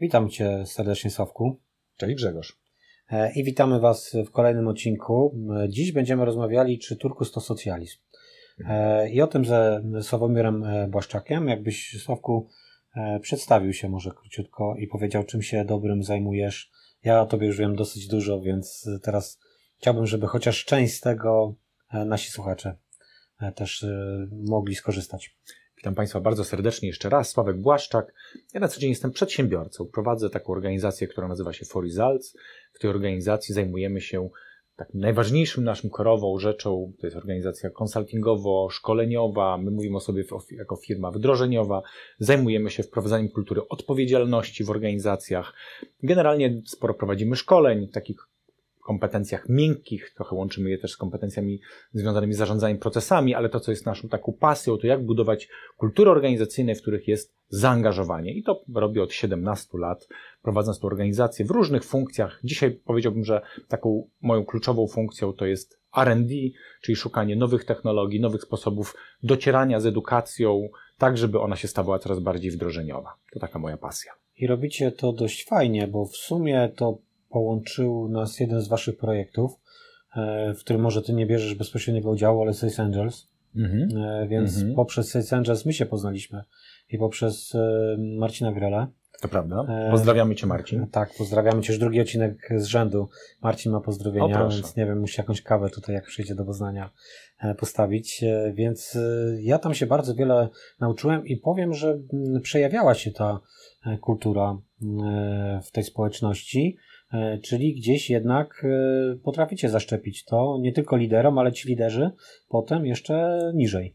Witam Cię serdecznie, Sławku. Cześć Grzegorz. E, I witamy Was w kolejnym odcinku. E, dziś będziemy rozmawiali, czy Turkus to socjalizm. E, I o tym ze Sławomirem Błaszczakiem. Jakbyś, Sławku, przedstawił się może króciutko i powiedział, czym się dobrym zajmujesz. Ja o Tobie już wiem dosyć dużo, więc teraz chciałbym, żeby chociaż część z tego nasi słuchacze też mogli skorzystać. Witam Państwa bardzo serdecznie jeszcze raz. Sławek Błaszczak. Ja na co dzień jestem przedsiębiorcą. Prowadzę taką organizację, która nazywa się For Results. W tej organizacji zajmujemy się takim najważniejszym naszym korową rzeczą. To jest organizacja konsultingowo-szkoleniowa. My mówimy o sobie jako firma wdrożeniowa. Zajmujemy się wprowadzaniem kultury odpowiedzialności w organizacjach. Generalnie sporo prowadzimy szkoleń, takich kompetencjach miękkich, trochę łączymy je też z kompetencjami związanymi z zarządzaniem procesami, ale to, co jest naszą taką pasją, to jak budować kultury organizacyjne, w których jest zaangażowanie. I to robię od 17 lat, prowadząc tę organizację w różnych funkcjach. Dzisiaj powiedziałbym, że taką moją kluczową funkcją to jest RD, czyli szukanie nowych technologii, nowych sposobów docierania z edukacją, tak żeby ona się stawała coraz bardziej wdrożeniowa. To taka moja pasja. I robicie to dość fajnie, bo w sumie to połączył nas jeden z waszych projektów, e, w którym może ty nie bierzesz bezpośredniego udziału, ale Sales Angels. Mhm. E, więc mhm. poprzez Sales Angels my się poznaliśmy i poprzez e, Marcina Grela. To prawda. Pozdrawiamy Cię, Marcin. Tak, pozdrawiamy Cię. Już drugi odcinek z rzędu. Marcin ma pozdrowienia, o, więc nie wiem, musi jakąś kawę tutaj, jak przyjdzie do Poznania, postawić. Więc ja tam się bardzo wiele nauczyłem i powiem, że przejawiała się ta kultura w tej społeczności. E, czyli gdzieś jednak e, potraficie zaszczepić to nie tylko liderom, ale ci liderzy potem jeszcze niżej.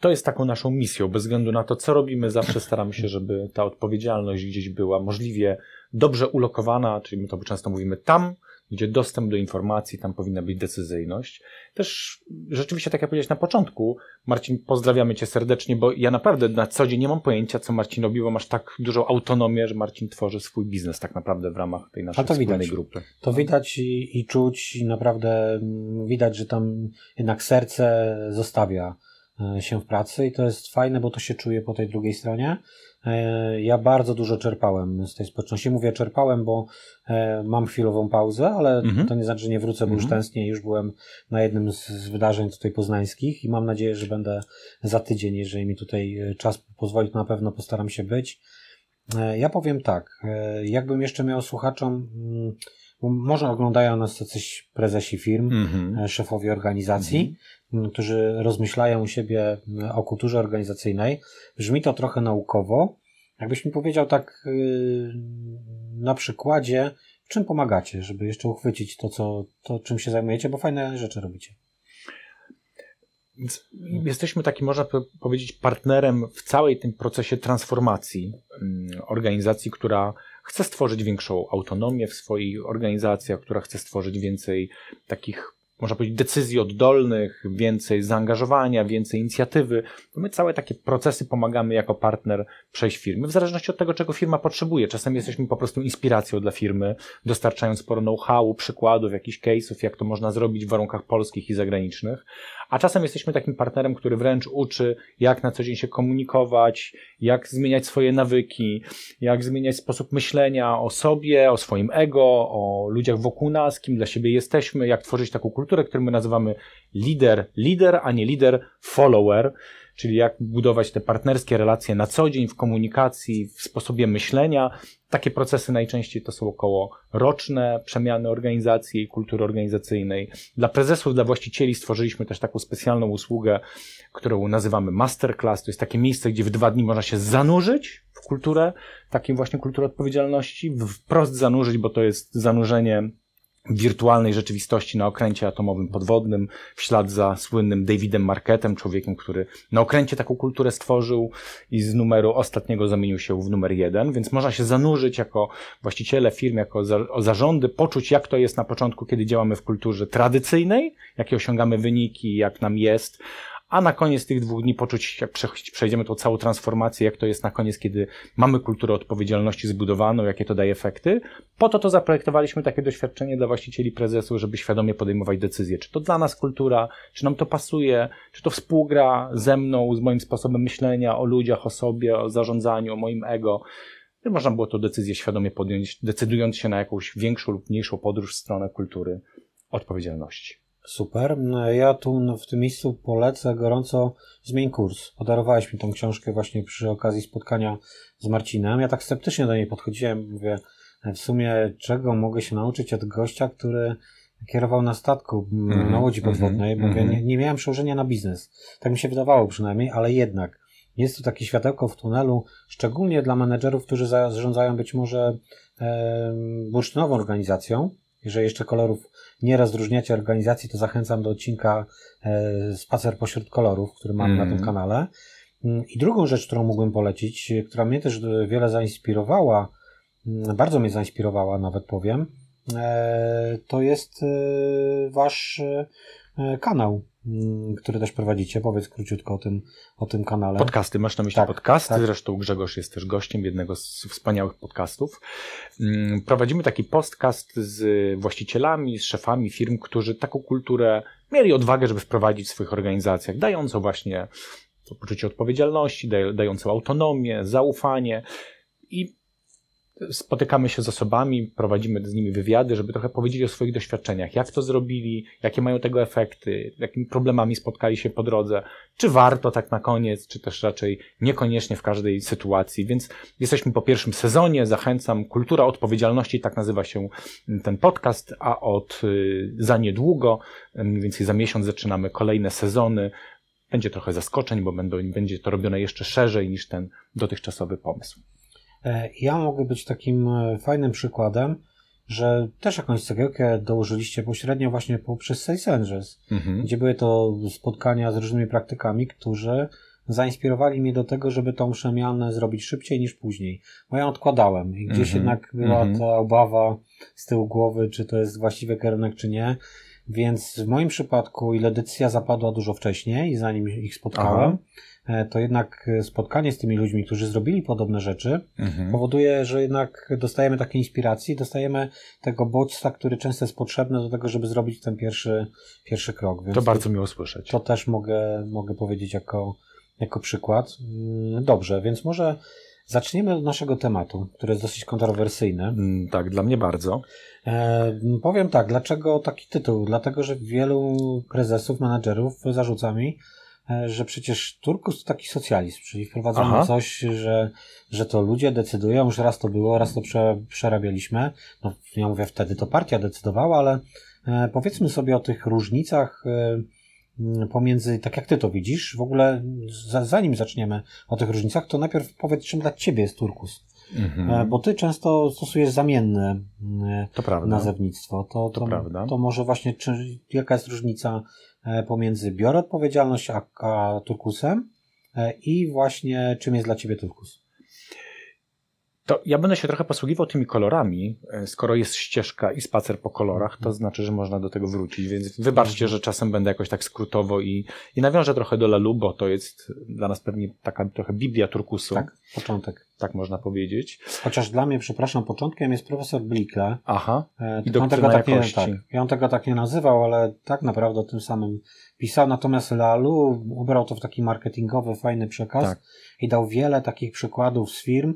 To jest taką naszą misją, bez względu na to, co robimy, zawsze staramy się, żeby ta odpowiedzialność gdzieś była możliwie dobrze ulokowana, czyli my to często mówimy tam, gdzie dostęp do informacji, tam powinna być decyzyjność. Też rzeczywiście, tak jak powiedziałeś na początku, Marcin, pozdrawiamy Cię serdecznie, bo ja naprawdę na co dzień nie mam pojęcia, co Marcin robi, bo masz tak dużą autonomię, że Marcin tworzy swój biznes tak naprawdę w ramach tej naszej to wspólnej widać. grupy. To widać i, i czuć i naprawdę widać, że tam jednak serce zostawia e, się w pracy i to jest fajne, bo to się czuje po tej drugiej stronie. E, ja bardzo dużo czerpałem z tej społeczności. Mówię czerpałem, bo e, mam chwilową pauzę, ale mhm. to nie znaczy, że nie wrócę, bo mhm. już tęsknię. Już byłem na jednym z wydarzeń tutaj poznańskich i mam nadzieję, że będę za tydzień, jeżeli mi tutaj e, czas pozwoli, to na pewno postaram się być. Ja powiem tak, jakbym jeszcze miał słuchaczom, mm, może oglądają nas jacyś prezesi firm, mhm. szefowie organizacji, mhm którzy rozmyślają u siebie o kulturze organizacyjnej. Brzmi to trochę naukowo. Jakbyś mi powiedział tak y, na przykładzie, czym pomagacie, żeby jeszcze uchwycić to, co, to czym się zajmujecie, bo fajne rzeczy robicie. Jesteśmy takim, można powiedzieć, partnerem w całej tym procesie transformacji organizacji, która chce stworzyć większą autonomię w swoich organizacjach, która chce stworzyć więcej takich można powiedzieć, decyzji oddolnych, więcej zaangażowania, więcej inicjatywy. My całe takie procesy pomagamy jako partner przejść firmy, w zależności od tego, czego firma potrzebuje. Czasem jesteśmy po prostu inspiracją dla firmy, dostarczając sporo know-how, przykładów, jakichś case'ów, jak to można zrobić w warunkach polskich i zagranicznych, a czasem jesteśmy takim partnerem, który wręcz uczy, jak na co dzień się komunikować, jak zmieniać swoje nawyki, jak zmieniać sposób myślenia o sobie, o swoim ego, o ludziach wokół nas, kim dla siebie jesteśmy, jak tworzyć taką kulturę, którą my nazywamy lider, lider, a nie lider, follower czyli jak budować te partnerskie relacje na co dzień w komunikacji, w sposobie myślenia. Takie procesy najczęściej to są około roczne przemiany organizacji i kultury organizacyjnej. Dla prezesów, dla właścicieli stworzyliśmy też taką specjalną usługę, którą nazywamy Masterclass. To jest takie miejsce, gdzie w dwa dni można się zanurzyć w kulturę, takim właśnie kulturę odpowiedzialności, wprost zanurzyć, bo to jest zanurzenie wirtualnej rzeczywistości na okręcie atomowym podwodnym, w ślad za słynnym Davidem Marketem, człowiekiem, który na okręcie taką kulturę stworzył i z numeru ostatniego zamienił się w numer jeden, więc można się zanurzyć jako właściciele firm, jako za, zarządy, poczuć jak to jest na początku, kiedy działamy w kulturze tradycyjnej, jakie osiągamy wyniki, jak nam jest, a na koniec tych dwóch dni poczuć, jak przejdziemy tą całą transformację, jak to jest na koniec, kiedy mamy kulturę odpowiedzialności zbudowaną, jakie to daje efekty. Po to to zaprojektowaliśmy takie doświadczenie dla właścicieli prezesów, żeby świadomie podejmować decyzje, czy to dla nas kultura, czy nam to pasuje, czy to współgra ze mną, z moim sposobem myślenia o ludziach, o sobie, o zarządzaniu, o moim ego żeby można było tę decyzję świadomie podjąć, decydując się na jakąś większą lub mniejszą podróż w stronę kultury odpowiedzialności. Super. Ja tu w tym miejscu polecę gorąco Zmień kurs. Podarowałeś mi tą książkę właśnie przy okazji spotkania z Marcinem. Ja tak sceptycznie do niej podchodziłem. Mówię, w sumie czego mogę się nauczyć od gościa, który kierował na statku mm, na łodzi podwodnej. Mm -hmm. Mówię, nie, nie miałem przełożenia na biznes. Tak mi się wydawało przynajmniej, ale jednak jest tu takie światełko w tunelu, szczególnie dla menedżerów, którzy zarządzają być może e, bursztynową organizacją. Jeżeli jeszcze kolorów nie rozróżniacie organizacji, to zachęcam do odcinka e, Spacer pośród kolorów, który mamy mm. na tym mhm. kanale. Mm, I drugą rzecz, którą mógłbym polecić, która mnie też wiele zainspirowała, mm, bardzo mnie zainspirowała, nawet powiem, e, to jest e, wasz kanał Mm, który też prowadzicie. Powiedz króciutko o tym, o tym kanale. Podcasty, masz na myśli tak, podcasty. Tak. Zresztą Grzegorz jest też gościem jednego z wspaniałych podcastów. Mm, prowadzimy taki podcast z właścicielami, z szefami firm, którzy taką kulturę mieli odwagę, żeby wprowadzić w swoich organizacjach, dającą właśnie to poczucie odpowiedzialności, dającą autonomię, zaufanie i spotykamy się z osobami, prowadzimy z nimi wywiady, żeby trochę powiedzieć o swoich doświadczeniach, jak to zrobili, jakie mają tego efekty, jakimi problemami spotkali się po drodze, czy warto tak na koniec, czy też raczej niekoniecznie w każdej sytuacji. Więc jesteśmy po pierwszym sezonie, zachęcam. Kultura odpowiedzialności, tak nazywa się ten podcast, a od y, za niedługo, mniej więcej za miesiąc zaczynamy kolejne sezony. Będzie trochę zaskoczeń, bo będą, będzie to robione jeszcze szerzej niż ten dotychczasowy pomysł. E, ja mogę być takim e, fajnym przykładem, że też jakąś cegiełkę dołożyliście pośrednio właśnie poprzez Sales Angels, mhm. gdzie były to spotkania z różnymi praktykami, którzy zainspirowali mnie do tego, żeby tą przemianę zrobić szybciej niż później. Bo ja odkładałem i gdzieś mhm. jednak była mhm. ta obawa z tyłu głowy, czy to jest właściwy kierunek, czy nie. Więc w moim przypadku, ile decyzja zapadła dużo wcześniej, zanim ich spotkałem, Aha. E, to jednak spotkanie z tymi ludźmi, którzy zrobili podobne rzeczy, mhm. powoduje, że jednak dostajemy takie inspiracje, dostajemy tego bodźca, który często jest potrzebny do tego, żeby zrobić ten pierwszy, pierwszy krok. Więc to bardzo miło słyszeć. To też mogę, mogę powiedzieć jako, jako przykład. Mm, dobrze, więc może Zaczniemy od naszego tematu, który jest dosyć kontrowersyjny. Mm, tak, dla mnie bardzo. E, powiem tak, dlaczego taki tytuł? Dlatego, że wielu prezesów, menadżerów zarzuca mi, e, że przecież Turkus to taki socjalizm, czyli wprowadzamy Aha. coś, że, że to ludzie decydują, już raz to było, raz to prze, przerabialiśmy. No, ja mówię, wtedy to partia decydowała, ale e, powiedzmy sobie o tych różnicach e, pomiędzy, tak jak ty to widzisz, w ogóle zanim zaczniemy o tych różnicach, to najpierw powiedz, czym dla ciebie jest turkus. Mhm. Bo ty często stosujesz zamienne to nazewnictwo. To, to, to, prawda. to może właśnie, czy, jaka jest różnica E, pomiędzy biorę odpowiedzialność a, a turkusem e, i właśnie czym jest dla ciebie turkus. To ja będę się trochę posługiwał tymi kolorami. E, skoro jest ścieżka i spacer po kolorach, to znaczy, że można do tego wrócić. Więc wybaczcie, mhm. że czasem będę jakoś tak skrótowo i, i nawiążę trochę do Lalu, bo to jest dla nas pewnie taka trochę Biblia turkusu. Tak, początek. Tak można powiedzieć. Chociaż dla mnie, przepraszam, początkiem jest profesor Blikle. Aha. E, I on tego tak nie, tak, ja on tego tak nie nazywał, ale tak naprawdę o tym samym pisał. Natomiast Lalu ubrał to w taki marketingowy, fajny przekaz tak. i dał wiele takich przykładów z firm,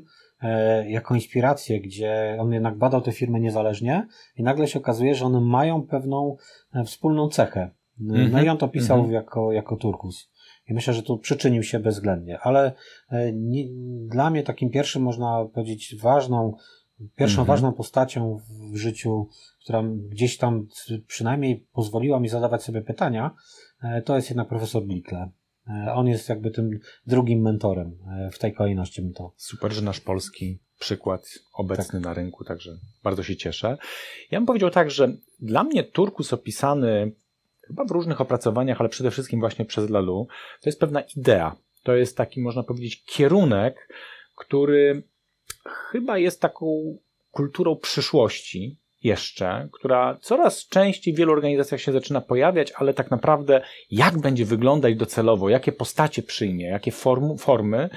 jako inspirację, gdzie on jednak badał te firmy niezależnie i nagle się okazuje, że one mają pewną e, wspólną cechę. Mm -hmm. No i on to pisał mm -hmm. jako, jako Turkus. I myślę, że tu przyczynił się bezwzględnie. Ale e, nie, dla mnie takim pierwszym, można powiedzieć, ważną, pierwszą mm -hmm. ważną postacią w życiu, która gdzieś tam przynajmniej pozwoliła mi zadawać sobie pytania, to jest jednak profesor Blikle. E, on jest jakby tym drugim mentorem e, w tej kolejności bym to. Super, że nasz polski przykład obecny tak. na rynku, także bardzo się cieszę. Ja bym powiedział tak, że dla mnie Turkus opisany chyba w różnych opracowaniach, ale przede wszystkim właśnie przez Lalu, to jest pewna idea. To jest taki, można powiedzieć, kierunek, który chyba jest taką kulturą przyszłości, jeszcze, która coraz częściej w wielu organizacjach się zaczyna pojawiać, ale tak naprawdę jak będzie wyglądać docelowo, jakie postacie przyjmie, jakie form, formy,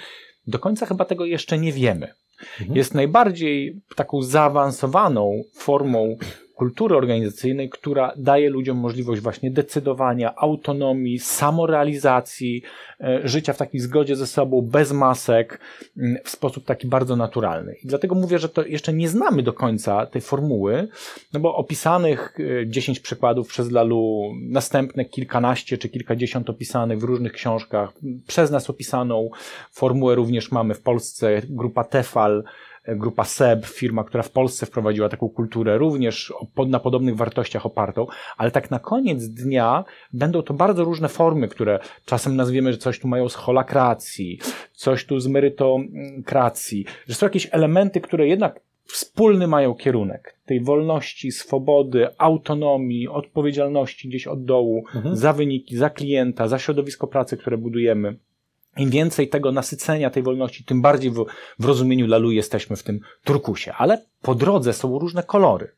do końca chyba tego jeszcze nie wiemy. Mhm. Jest najbardziej taką zaawansowaną formą kultury organizacyjnej, która daje ludziom możliwość właśnie decydowania, autonomii, samorealizacji, e, życia w takiej zgodzie ze sobą, bez masek, w sposób taki bardzo naturalny. I dlatego mówię, że to jeszcze nie znamy do końca tej formuły, no bo opisanych 10 e, przykładów przez Lalu, następne kilkanaście czy kilkadziesiąt opisanych w różnych książkach, przez nas opisaną formułę również mamy w Polsce, grupa Tefal, grupa SEB, firma, która w Polsce wprowadziła taką kulturę, również na podobnych wartościach opartą, ale tak na koniec dnia będą to bardzo różne formy, które czasem nazwiemy, że coś tu mają z holakracji, coś tu z merytokracji, że są jakieś elementy, które jednak wspólny mają kierunek tej wolności, swobody, autonomii, odpowiedzialności gdzieś od dołu mhm. za wyniki, za klienta, za środowisko pracy, które budujemy. Im więcej tego nasycenia, tej wolności, tym bardziej w, w rozumieniu Lalu jesteśmy w tym turkusie. Ale po drodze są różne kolory.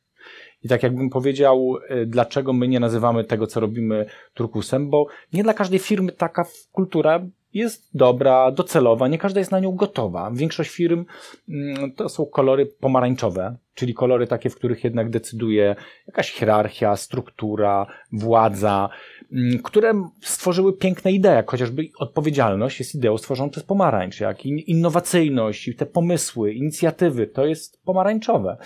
I tak jakbym powiedział, y, dlaczego my nie nazywamy tego, co robimy turkusem, bo nie dla każdej firmy taka kultura jest dobra, docelowa, nie każda jest na nią gotowa. Większość firm mm, to są kolory pomarańczowe, czyli kolory takie, w których jednak decyduje jakaś hierarchia, struktura, władza, mm, które stworzyły piękne idee, jak chociażby odpowiedzialność jest ideą stworzoną przez pomarańcz, jak innowacyjność, te pomysły, inicjatywy, to jest pomarańczowe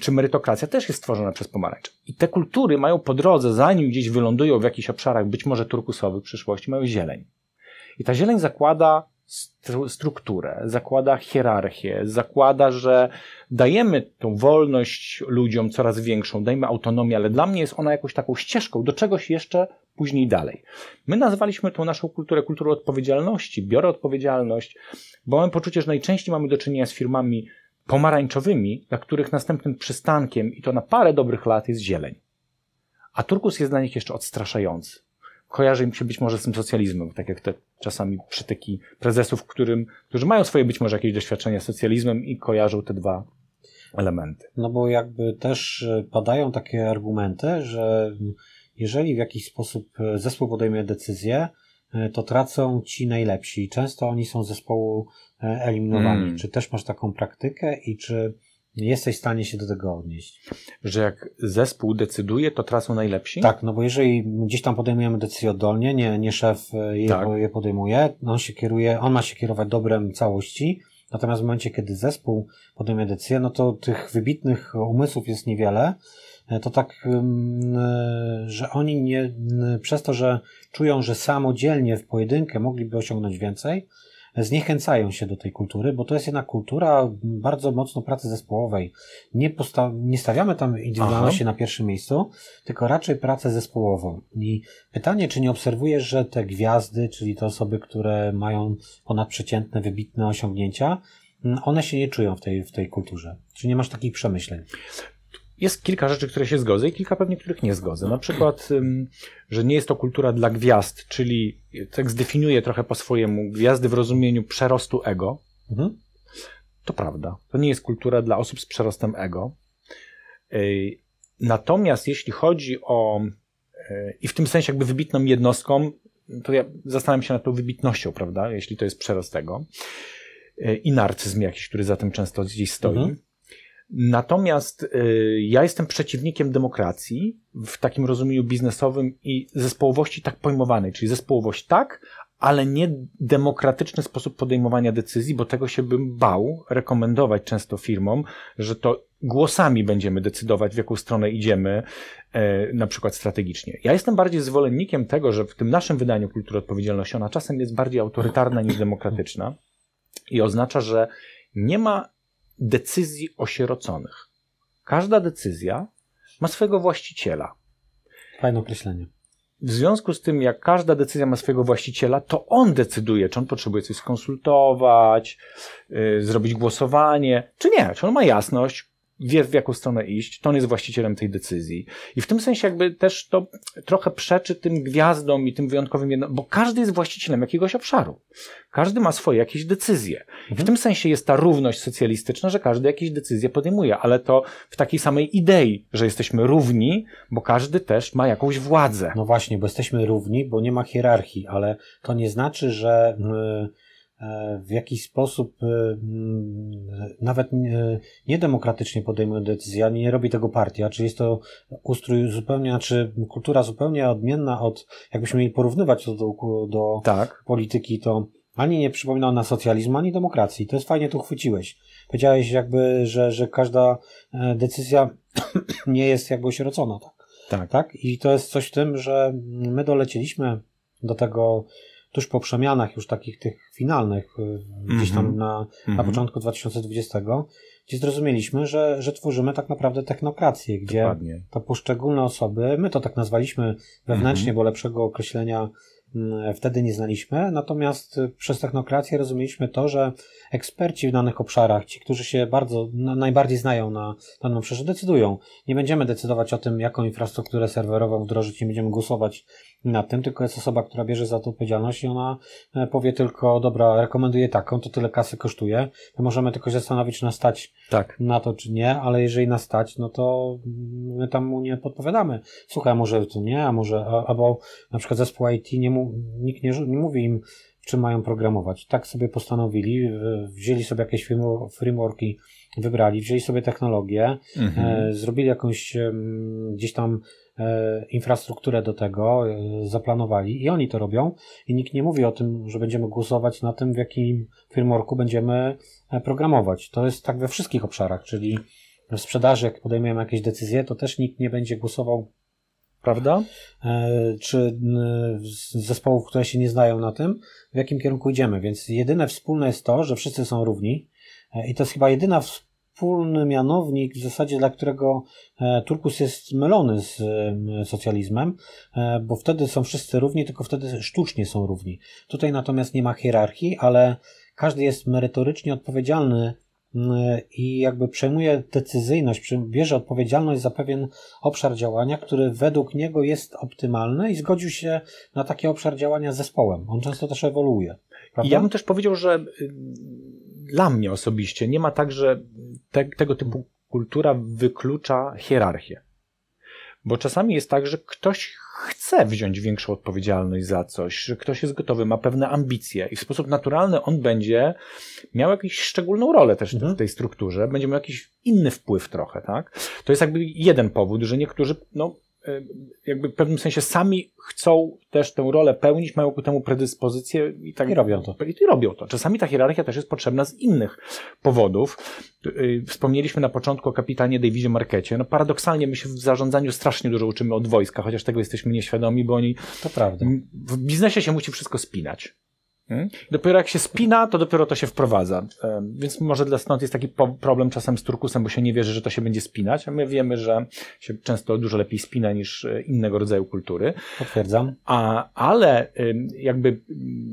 czy merytokracja też jest stworzona przez pomarańcz. I te kultury mają po drodze, zanim gdzieś wylądują w jakichś obszarach, być może turkusowych w przyszłości, mają zieleń. I ta zieleń zakłada stru strukturę, zakłada hierarchię, zakłada, że dajemy tą wolność ludziom coraz większą, dajemy autonomię, ale dla mnie jest ona jakąś taką ścieżką do czegoś jeszcze później dalej. My nazwaliśmy tą naszą kulturę kulturą odpowiedzialności, biorę odpowiedzialność, bo mam poczucie, że najczęściej mamy do czynienia z firmami pomarańczowymi, dla których następnym przystankiem, i to na parę dobrych lat, jest zieleń. A turkus jest dla nich jeszcze odstraszający. Kojarzy im się być może z tym socjalizmem, tak jak te czasami przytyki prezesów, którym, którzy mają swoje być może jakieś doświadczenia z socjalizmem i kojarzą te dwa elementy. No bo jakby też e, padają takie argumenty, że jeżeli w jakiś sposób e, zespół podejmuje decyzję, to tracą ci najlepsi. Często oni są z zespołu E, eliminowani. Hmm. Czy też masz taką praktykę i czy jesteś w stanie się do tego odnieść? Że jak zespół decyduje, to tracą najlepsi? Tak, no bo jeżeli gdzieś tam podejmujemy decyzję oddolnie, nie, nie szef e, je, tak. je podejmuje, on się kieruje, on ma się kierować dobrem całości, natomiast w momencie, kiedy zespół podejmuje decyzję, no to tych wybitnych umysłów jest niewiele, e, to tak, że oni nie, przez to, że czują, że samodzielnie w pojedynkę mogliby osiągnąć więcej, zniechęcają się do tej kultury, bo to jest jednak kultura bardzo mocno pracy zespołowej. Nie, posta- nie stawiamy tam indywidualności Aha. na pierwszym miejscu, tylko raczej pracę zespołową. I pytanie, czy nie obserwujesz, że te gwiazdy, czyli te osoby, które mają ponadprzeciętne, wybitne osiągnięcia, one się nie czują w tej, w tej kulturze. Czy nie masz takich przemyśleń? Jest kilka rzeczy, które się zgodzę i kilka pewnie, których nie zgodzę. Na przykład, że nie jest to kultura dla gwiazd, czyli tak zdefiniuję trochę po swojemu gwiazdy w rozumieniu przerostu ego. Mhm. To prawda. To nie jest kultura dla osób z przerostem ego. Natomiast jeśli chodzi o e, i w tym sensie jakby wybitną jednostką, to ja zastanawiam się nad tą wybitnością, prawda, jeśli to jest przerost ego e, i narcyzm jakiś, który za tym często gdzieś stoi. Mhm. Natomiast y, ja jestem przeciwnikiem demokracji w takim rozumieniu biznesowym i zespołowości tak pojmowanej, czyli zespołowość tak, ale nie demokratyczny sposób podejmowania decyzji, bo tego się bym bał rekomendować często firmom, że to głosami będziemy decydować, w jaką stronę idziemy, e, na przykład strategicznie. Ja jestem bardziej zwolennikiem tego, że w tym naszym wydaniu kultury odpowiedzialności ona czasem jest bardziej autorytarna niż demokratyczna i oznacza, że nie ma decyzji osieroconych. Każda decyzja ma swojego właściciela. Fajne określenie. W związku z tym, jak każda decyzja ma swojego właściciela, to on decyduje, czy on potrzebuje coś skonsultować, yy, zrobić głosowanie, czy nie. Czy on ma jasność, wie w jaką stronę iść, to on jest właścicielem tej decyzji. I w tym sensie jakby też to trochę przeczy tym gwiazdom i tym wyjątkowym jedno, bo każdy jest właścicielem jakiegoś obszaru. Każdy ma swoje jakieś decyzje. Mhm. W tym sensie jest ta równość socjalistyczna, że każdy jakieś decyzje podejmuje, ale to w takiej samej idei, że jesteśmy równi, bo każdy też ma jakąś władzę. No właśnie, bo jesteśmy równi, bo nie ma hierarchii, ale to nie znaczy, że yy w jakiś sposób e, mm, nawet niedemokratycznie podejmuje decyzje, nie robi tego partia, czy jest to ustrój zupełnie, czy kultura zupełnie odmienna od, jakbyśmy mieli porównywać to do, do tak. polityki, to ani nie przypomina ona socjalizmu, ani demokracji. To jest fajnie tu chwyciłeś. Powiedziałeś jakby, że, że każda decyzja nie jest jakby osierocona, tak? Tak. tak. I to jest coś w tym, że my dolecieliśmy do tego tuż po przemianach już takich tych finalnych, mm-hmm. gdzieś tam mhm. na, mm-hmm. na mhm. początku 2020, gdzie zrozumieliśmy, że, że tworzymy tak naprawdę technokrację, gdzie Dokładnie. to poszczególne osoby, my to tak nazwaliśmy wewnętrznie, mm-hmm. bo lepszego określenia mm, wtedy nie znaliśmy, natomiast przez technokrację rozumieliśmy to, że eksperci w danych obszarach, ci, którzy się bardzo, najbardziej znają na danym obszarze, decydują. Nie będziemy decydować o tym, jaką infrastrukturę serwerową wdrożyć, nie będziemy głosować nad tym, tylko jest osoba, która bierze za to odpowiedzialność i ona e, powie tylko, dobra, rekomenduję taką, to tyle kasy kosztuje. My możemy tylko się zastanowić, czy nas stać tak. na to, czy nie, ale jeżeli nas stać, no to my tam mu nie podpowiadamy. Słuchaj, a może to nie, a może, albo na przykład zespół IT, nie mu, nikt nie, nie mówi im, czym mają programować. Tak sobie postanowili, wzięli sobie jakieś frameworki, wybrali, wzięli sobie technologię, mhm. e, zrobili jakąś gdzieś tam infrastrukturę do tego, e, zaplanowali i oni to robią i nikt nie mówi o tym, że będziemy głosować na tym, w jakim frameworku będziemy e, programować. To jest tak we wszystkich obszarach, czyli w sprzedaży, jak podejmujemy jakieś decyzje, to też nikt nie będzie głosował prawda? E, czy zespołów, które się nie znają na tym, w jakim kierunku idziemy. Więc jedyne wspólne jest to, że wszyscy są równi e, i to jest chyba jedyna wspólny mianownik w zasadzie, dla którego e, Turkus jest mylony z socjalizmem, bo wtedy są wszyscy równi, tylko wtedy sztucznie są równi. Tutaj natomiast nie ma hierarchii, ale każdy jest merytorycznie odpowiedzialny i jakby przejmuje decyzyjność, bierze odpowiedzialność za pewien obszar działania, który według niego jest optymalny i zgodził się na taki obszar działania z zespołem. On często też ewoluuje. Prawda? Ja bym też powiedział, że dla mnie osobiście nie ma tak, że te, tego typu kultura wyklucza hierarchię. Bo czasami jest tak, że ktoś chce wziąć większą odpowiedzialność za coś, że ktoś jest gotowy, ma pewne ambicje i w sposób naturalny on będzie miał jakąś szczególną rolę też mhm. w tej strukturze, będzie miał jakiś inny wpływ trochę, tak? To jest jakby jeden powód, że niektórzy, no, jakby w pewnym sensie sami chcą też tę rolę pełnić, mają ku temu predyspozycję i tak I robią to. I robią to. Czasami ta hierarchia też jest potrzebna z innych powodów. E, wspomnieliśmy na początku o kapitanie Davidzie Markecie. No paradoksalnie my się w zarządzaniu strasznie dużo uczymy od wojska, chociaż tego jesteśmy nieświadomi, bo oni to prawda. w biznesie się musi wszystko spinać. Hmm? Dopiero jak się spina, to dopiero to się wprowadza. Więc może dla stąd jest taki problem czasem z turkusem, bo się nie wierzy, że to się będzie spinać, a my wiemy, że się często dużo lepiej spina niż e, innego rodzaju kultury. Potwierdzam. A, ale jakby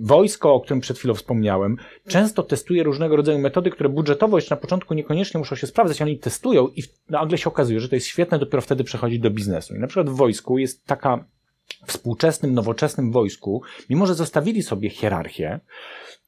wojsko, o którym przed chwilą wspomniałem, często testuje różnego rodzaju metody, które budżetowo jeszcze na początku niekoniecznie muszą się sprawdzać, oni testują i nagle się okazuje, że to jest świetne, dopiero wtedy przechodzi do biznesu. I na przykład w wojsku jest taka współczesnym, nowoczesnym wojsku, mimo że zostawili sobie hierarchię,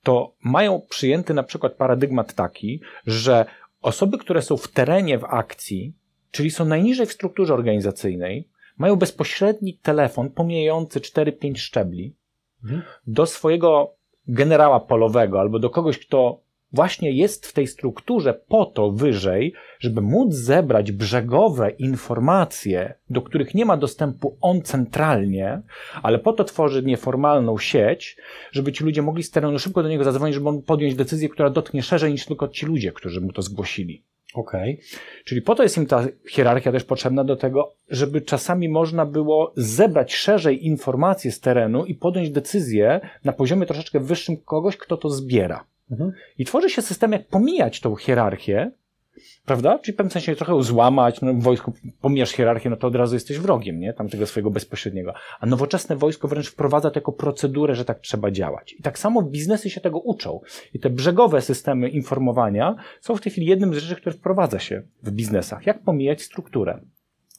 to mają przyjęty na przykład paradygmat taki, że osoby, które są w terenie w akcji, czyli są najniżej w strukturze organizacyjnej, mają bezpośredni telefon pomijający 4-5 szczebli mhm. do swojego generała polowego albo do kogoś, kto właśnie jest w tej strukturze po to wyżej, żeby móc zebrać brzegowe informacje, do których nie ma dostępu on centralnie, ale po to tworzy nieformalną sieć, żeby ci ludzie mogli z terenu szybko do niego zadzwonić, żeby on podjąć decyzję, która dotknie szerzej niż tylko ci ludzie, którzy mu to zgłosili. Okej. Okay. Czyli po to jest im ta hierarchia też potrzebna do tego, żeby czasami można było zebrać szerzej informacje z terenu i podjąć decyzję na poziomie troszeczkę wyższym kogoś, kto to zbiera. Mhm. I tworzy się system, jak pomijać tą hierarchię, prawda? Czyli w pewnym sensie trochę złamać, no w wojsku pomijasz hierarchię, no to od razu jesteś wrogiem, nie? Tamtego swojego bezpośredniego. A nowoczesne wojsko wręcz wprowadza to jako procedurę, że tak trzeba działać. I tak samo biznesy się tego uczą. I te brzegowe systemy informowania są w tej chwili jednym z rzeczy, które wprowadza się w biznesach. Jak pomijać strukturę?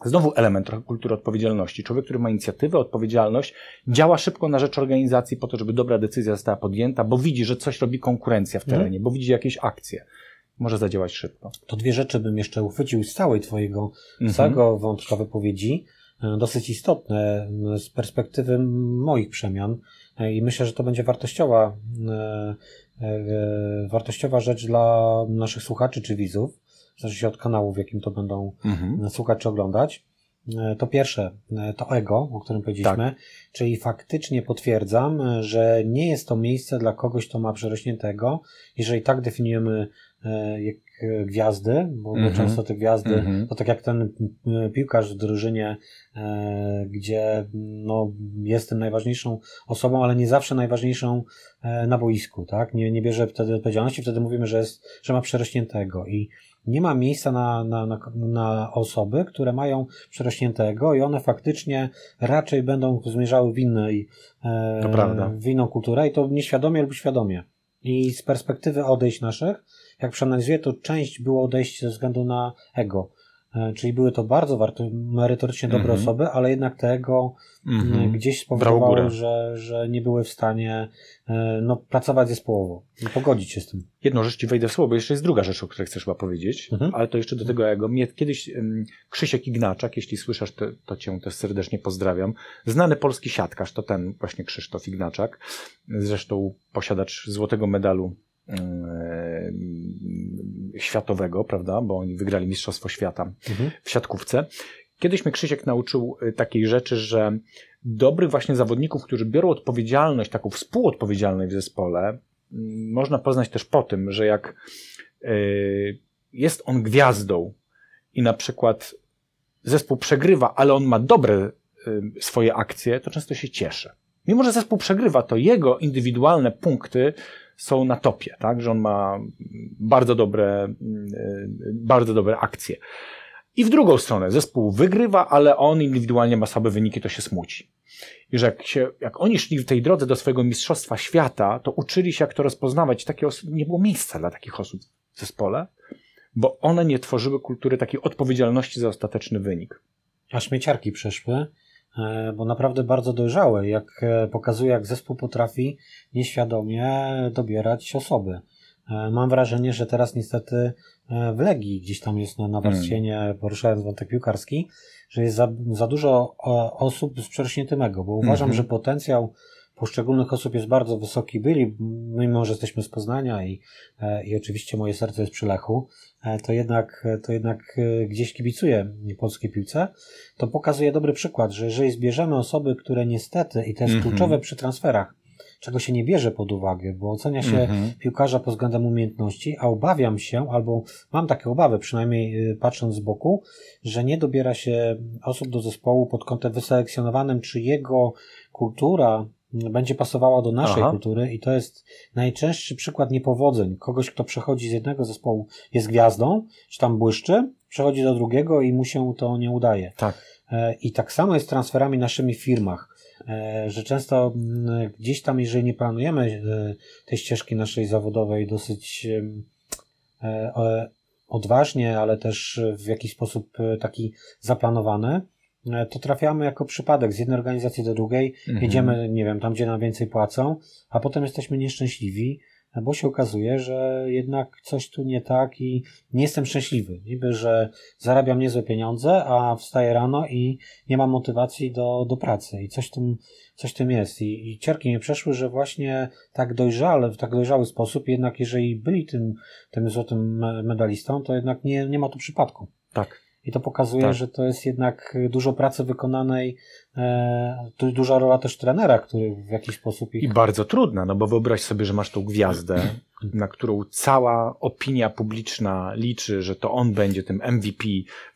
Znowu element trochę kultury odpowiedzialności. Człowiek, który ma inicjatywę, odpowiedzialność, działa szybko na rzecz organizacji po to, żeby dobra decyzja została podjęta, bo widzi, że coś robi konkurencja w terenie, mm. bo widzi jakieś akcje. Może zadziałać szybko. To dwie rzeczy bym jeszcze uchwycił z całej twojego, całego wątka wypowiedzi. dosyć istotne z perspektywy moich przemian i myślę, że to będzie wartościowa, wartościowa rzecz dla naszych słuchaczy czy widzów, w zależności od kanału, w jakim to będą mhm. słuchać czy oglądać. E, to pierwsze, e, to ego, o którym powiedzieliśmy, tak. czyli faktycznie potwierdzam, że nie jest to miejsce dla kogoś, kto ma przerośniętego. Jeżeli tak definiujemy e, gwiazdy, bo, mm -hmm. często te gwiazdy, mm -hmm. to tak jak ten piłkarz w drużynie, gdzie no, jestem najważniejszą osobą, ale nie zawsze najważniejszą na boisku, tak? Nie, nie bierze wtedy odpowiedzialności, wtedy mówimy, że, jest, że ma przerośniętego i nie ma miejsca na, na, na, na osoby, które mają przerośniętego i one faktycznie raczej będą zmierzały w, innej, e, w inną kulturę i to nieświadomie lub świadomie. I z perspektywy odejść naszych, jak przeanalizuję, to część było odejść ze względu na ego. E, czyli były to bardzo warto, merytorycznie dobre mm -hmm. osoby, ale jednak tego mm -hmm. gdzieś spowodowało, że, że nie były w stanie e, no, pracować zespołowo i pogodzić się z tym. Jedną rzecz ci wejdę w słowo, bo jeszcze jest druga rzecz, o której chcesz chyba powiedzieć, mm -hmm. ale to jeszcze do tego jego. Mnie kiedyś um, Krzysiek Ignaczak, jeśli słyszysz, to, to cię też serdecznie pozdrawiam. Znany polski siatkarz, to ten właśnie Krzysztof Ignaczak, zresztą posiadacz złotego medalu E, światowego, prawda, bo oni wygrali Mistrzostwo Świata mhm. w siatkówce. Kiedyś mnie Krzysiek nauczył e, takiej rzeczy, że dobrych właśnie zawodników, którzy biorą odpowiedzialność, taką współodpowiedzialność w zespole, można poznać też po tym, że jak e, jest on gwiazdą i na przykład zespół przegrywa, ale on ma dobre swoje akcje, to często się cieszy. Mimo, że zespół przegrywa, to jego indywidualne punkty są na topie, tak? Że on ma bardzo dobre, bardzo dobre akcje. I w drugą stronę, zespół wygrywa, ale on indywidualnie ma słabe wyniki, to się smuci. I że jak, się, jak oni szli w tej drodze do swojego mistrzostwa świata, to uczyli się, jak to rozpoznawać. Takie osoby, nie było miejsca dla takich osób w zespole, bo one nie tworzyły kultury takiej odpowiedzialności za ostateczny wynik. A śmieciarki przeszły bo naprawdę bardzo dojrzałe, jak e, pokazuje, jak zespół potrafi nieświadomie dobierać osoby. E, mam wrażenie, że teraz niestety w Legii gdzieś tam jest na nawarstwienie, hmm. poruszając wątek piłkarski, że jest za, za dużo osób z przerośniętym ego, bo uważam, hmm. że potencjał poszczególnych osób jest bardzo wysoki. Byli, mimo że jesteśmy z Poznania i, e, i oczywiście moje serce jest przy Lechu, e, to jednak, to jednak e, gdzieś kibicuję polskiej piłce. To pokazuje dobry przykład, że jeżeli zbierzemy osoby, które niestety, i to jest mm -hmm. kluczowe przy transferach, czego się nie bierze pod uwagę, bo ocenia się mm -hmm. piłkarza pod względem umiejętności, a obawiam się, albo mam takie obawy, przynajmniej patrząc z boku, że nie dobiera się osób do zespołu pod kątem wyselekcjonowanym, czy jego kultura, będzie pasowała do naszej Aha. kultury i to jest najczęstszy przykład niepowodzeń. Kogoś, kto przechodzi z jednego zespołu, jest gwiazdą, czy tam błyszczy, przechodzi do drugiego i mu się to nie udaje. Tak. E, I tak samo jest z transferami naszymi w firmach, e, że często gdzieś tam, jeżeli nie planujemy e, tej ścieżki naszej zawodowej dosyć odważnie, ale też w jakiś sposób taki zaplanowany, to trafiamy jako przypadek z jednej organizacji do drugiej, mhm. jedziemy, nie wiem, tam gdzie nam więcej płacą, a potem jesteśmy nieszczęśliwi, bo się okazuje, że jednak coś tu nie tak i nie jestem szczęśliwy. Niby, że zarabiam niezłe pieniądze, a wstaję rano i nie mam motywacji do, do pracy i coś tym, coś tym jest. I, I cierki mnie przeszły, że właśnie tak dojrzale, w tak dojrzały sposób, jednak jeżeli byli tym, tym złotym medalistą, to jednak nie, nie ma tu przypadku. Tak. I to pokazuje, tak. że to jest jednak dużo pracy wykonanej, e, duża rola też trenera, który w jakiś sposób ich... I bardzo trudna, no bo wyobraź sobie, że masz tą gwiazdę, na którą cała opinia publiczna liczy, że to on będzie tym MVP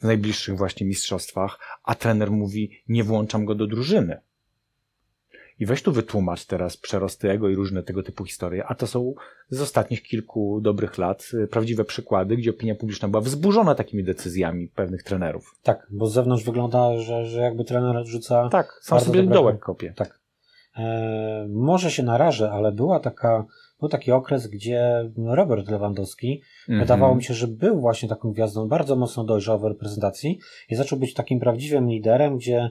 w najbliższych właśnie mistrzostwach, a trener mówi, nie włączam go do drużyny. I weź tu wytłumacz teraz przerosty ego i różne tego typu historie, a to są z ostatnich kilku dobrych lat y, prawdziwe przykłady, gdzie opinia publiczna była wzburzona takimi decyzjami pewnych trenerów. Tak, bo z zewnątrz wygląda, że, że jakby trener rzuca. Tak, sam sobie dołek kopie. Tak. E, może się narażę, ale była taka, był taki okres, gdzie Robert Lewandowski mm -hmm. wydawało mi się, że był właśnie taką gwiazdą, bardzo mocno dojrzał w reprezentacji i zaczął być takim prawdziwym liderem, gdzie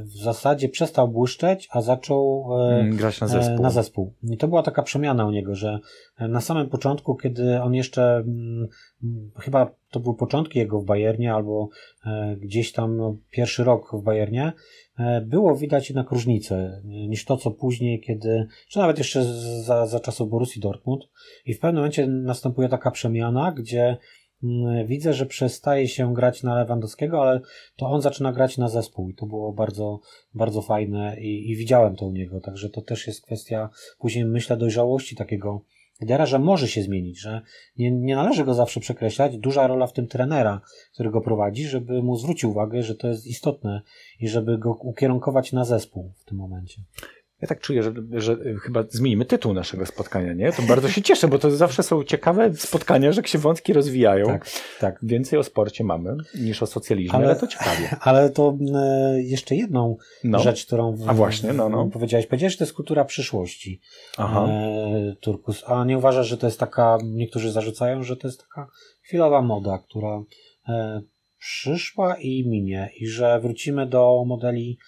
w zasadzie przestał błyszczeć, a zaczął mm, grać na zespół. na zespół. I to była taka przemiana u niego, że na samym początku, kiedy on jeszcze mm, chyba to były początki jego w Bayernie albo gdzieś tam pierwszy rok w Bayernie, było widać jednak różnicę niż to, co później, kiedy, czy nawet jeszcze za, za czasów Borussii Dortmund i w pewnym momencie następuje taka przemiana, gdzie widzę, że przestaje się grać na Lewandowskiego, ale to on zaczyna grać na zespół i to było bardzo, bardzo fajne i, i widziałem to u niego, także to też jest kwestia później myślę dojrzałości takiego lidera, że może się zmienić, że nie, nie należy go zawsze przekreślać. Duża rola w tym trenera, który go prowadzi, żeby mu zwrócił uwagę, że to jest istotne i żeby go ukierunkować na zespół w tym momencie. Ja tak czuję, że, że chyba zmienimy tytuł naszego spotkania, nie? To bardzo się cieszę, bo to zawsze są ciekawe spotkania, że się wątki rozwijają. Tak, tak. Więcej o sporcie mamy niż o socjalizmie, ale, ale to ciekawie. Ale to e, jeszcze jedną no. rzecz, którą w, a właśnie, no, no. powiedziałeś. Powiedziałeś, że to jest kultura przyszłości. Aha. E, Turkus. A nie uważasz, że to jest taka, niektórzy zarzucają, że to jest taka chwilowa moda, która e, przyszła i minie i że wrócimy do modeli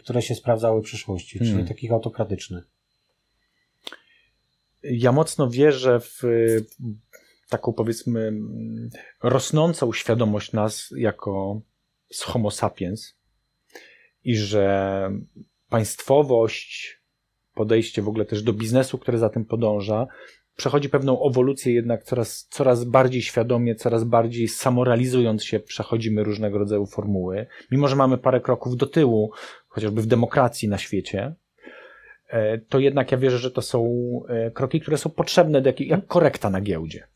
które się sprawdzały w przyszłości, czyli hmm. takich autokratycznych. Ja mocno wierzę w taką powiedzmy rosnącą świadomość nas jako homo sapiens i że państwowość, podejście w ogóle też do biznesu, które za tym podąża, przechodzi pewną ewolucję jednak coraz, coraz bardziej świadomie, coraz bardziej samorealizując się przechodzimy różnego rodzaju formuły. Mimo, że mamy parę kroków do tyłu, chociażby w demokracji na świecie, e, to jednak ja wierzę, że to są e, kroki, które są potrzebne jak, jak korekta na giełdzie.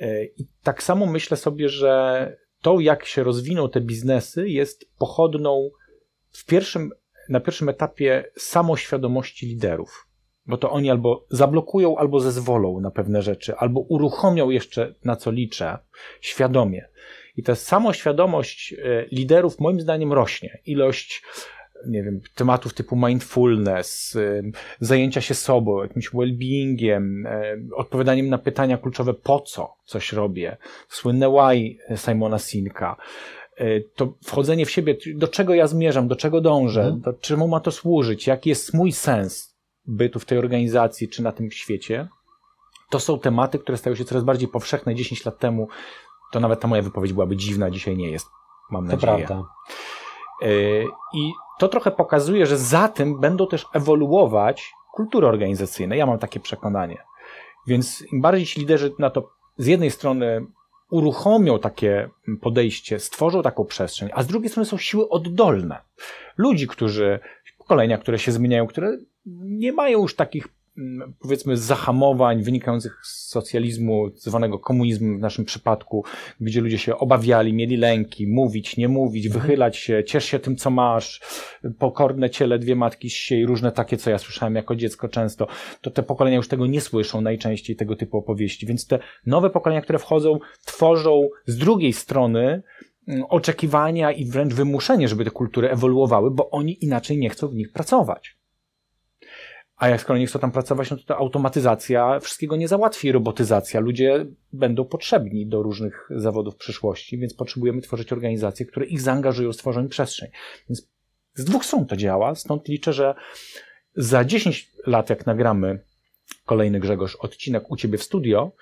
E, I tak samo myślę sobie, że to, jak się rozwiną te biznesy, jest pochodną w pierwszym, na pierwszym etapie samoświadomości liderów. Bo to oni albo zablokują, albo zezwolą na pewne rzeczy, albo uruchomią jeszcze, na co liczę, świadomie. I ta samoświadomość e, liderów moim zdaniem rośnie. Ilość nie wiem, tematów typu mindfulness, e, zajęcia się sobą, jakimś well-beingiem, e, odpowiadaniem na pytania kluczowe po co coś robię, słynne why Simona Sinka, to wchodzenie w siebie, do czego ja zmierzam, do czego dążę, mhm. do czemu ma to służyć, jaki jest mój sens bytu w tej organizacji czy na tym świecie, to są tematy, które stają się coraz bardziej powszechne. 10 lat temu to nawet ta moja wypowiedź byłaby dziwna, dzisiaj nie jest, mam nadzieję. To prawda. E, I to trochę pokazuje, że za tym będą też ewoluować kultury organizacyjne. Ja mam takie przekonanie. Więc im bardziej ci liderzy na to z jednej strony uruchomią takie podejście, stworzą taką przestrzeń, a z drugiej strony są siły oddolne. Ludzi, którzy, pokolenia, które się zmieniają, które nie mają już takich powiedzmy zahamowań wynikających z socjalizmu, zwanego komunizmem w naszym przypadku, gdzie ludzie się obawiali, mieli lęki, mówić, nie mówić, mhm. wychylać się, ciesz się tym, co masz, pokorne ciele, dwie matki z różne takie, co ja słyszałem jako dziecko często, to te pokolenia już tego nie słyszą najczęściej, tego typu opowieści. Więc te nowe pokolenia, które wchodzą, tworzą z drugiej strony mm, oczekiwania i wręcz wymuszenie, żeby te kultury ewoluowały, bo oni inaczej nie chcą w nich pracować. A jak skoro nie chcą tam pracować, no to ta automatyzacja wszystkiego nie załatwi, robotyzacja. Ludzie będą potrzebni do różnych zawodów w przyszłości, więc potrzebujemy tworzyć organizacje, które ich zaangażują w stworzenie przestrzeń. Więc z dwóch stron to działa, stąd liczę, że za 10 lat, jak nagramy kolejny Grzegorz odcinek u Ciebie w studio,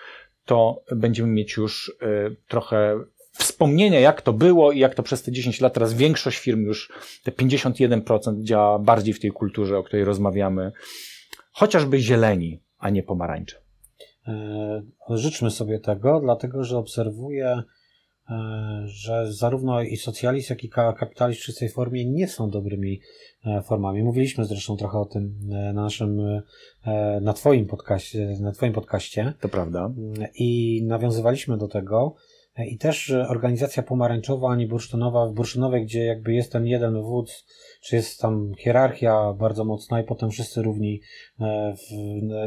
to będziemy mieć już y, trochę wspomnienia, jak to było i jak to przez te 10 lat teraz większość firm już te 51% działa bardziej w tej kulturze, o której rozmawiamy, chociażby zieleni, a nie pomarańcze. E, życzmy sobie tego, dlatego że obserwuję, e, że zarówno i socjalizm, jak i kapitalizm w czystej formie nie są dobrymi e, formami. Mówiliśmy zresztą trochę o tym na naszym, na twoim podcaście, na twoim podcaście. To prawda. I nawiązywaliśmy do tego, i też organizacja pomarańczowa ani bursztynowa, w bursztynowej, gdzie jakby jest ten jeden wódz, czy jest tam hierarchia bardzo mocna i potem wszyscy równi e, w,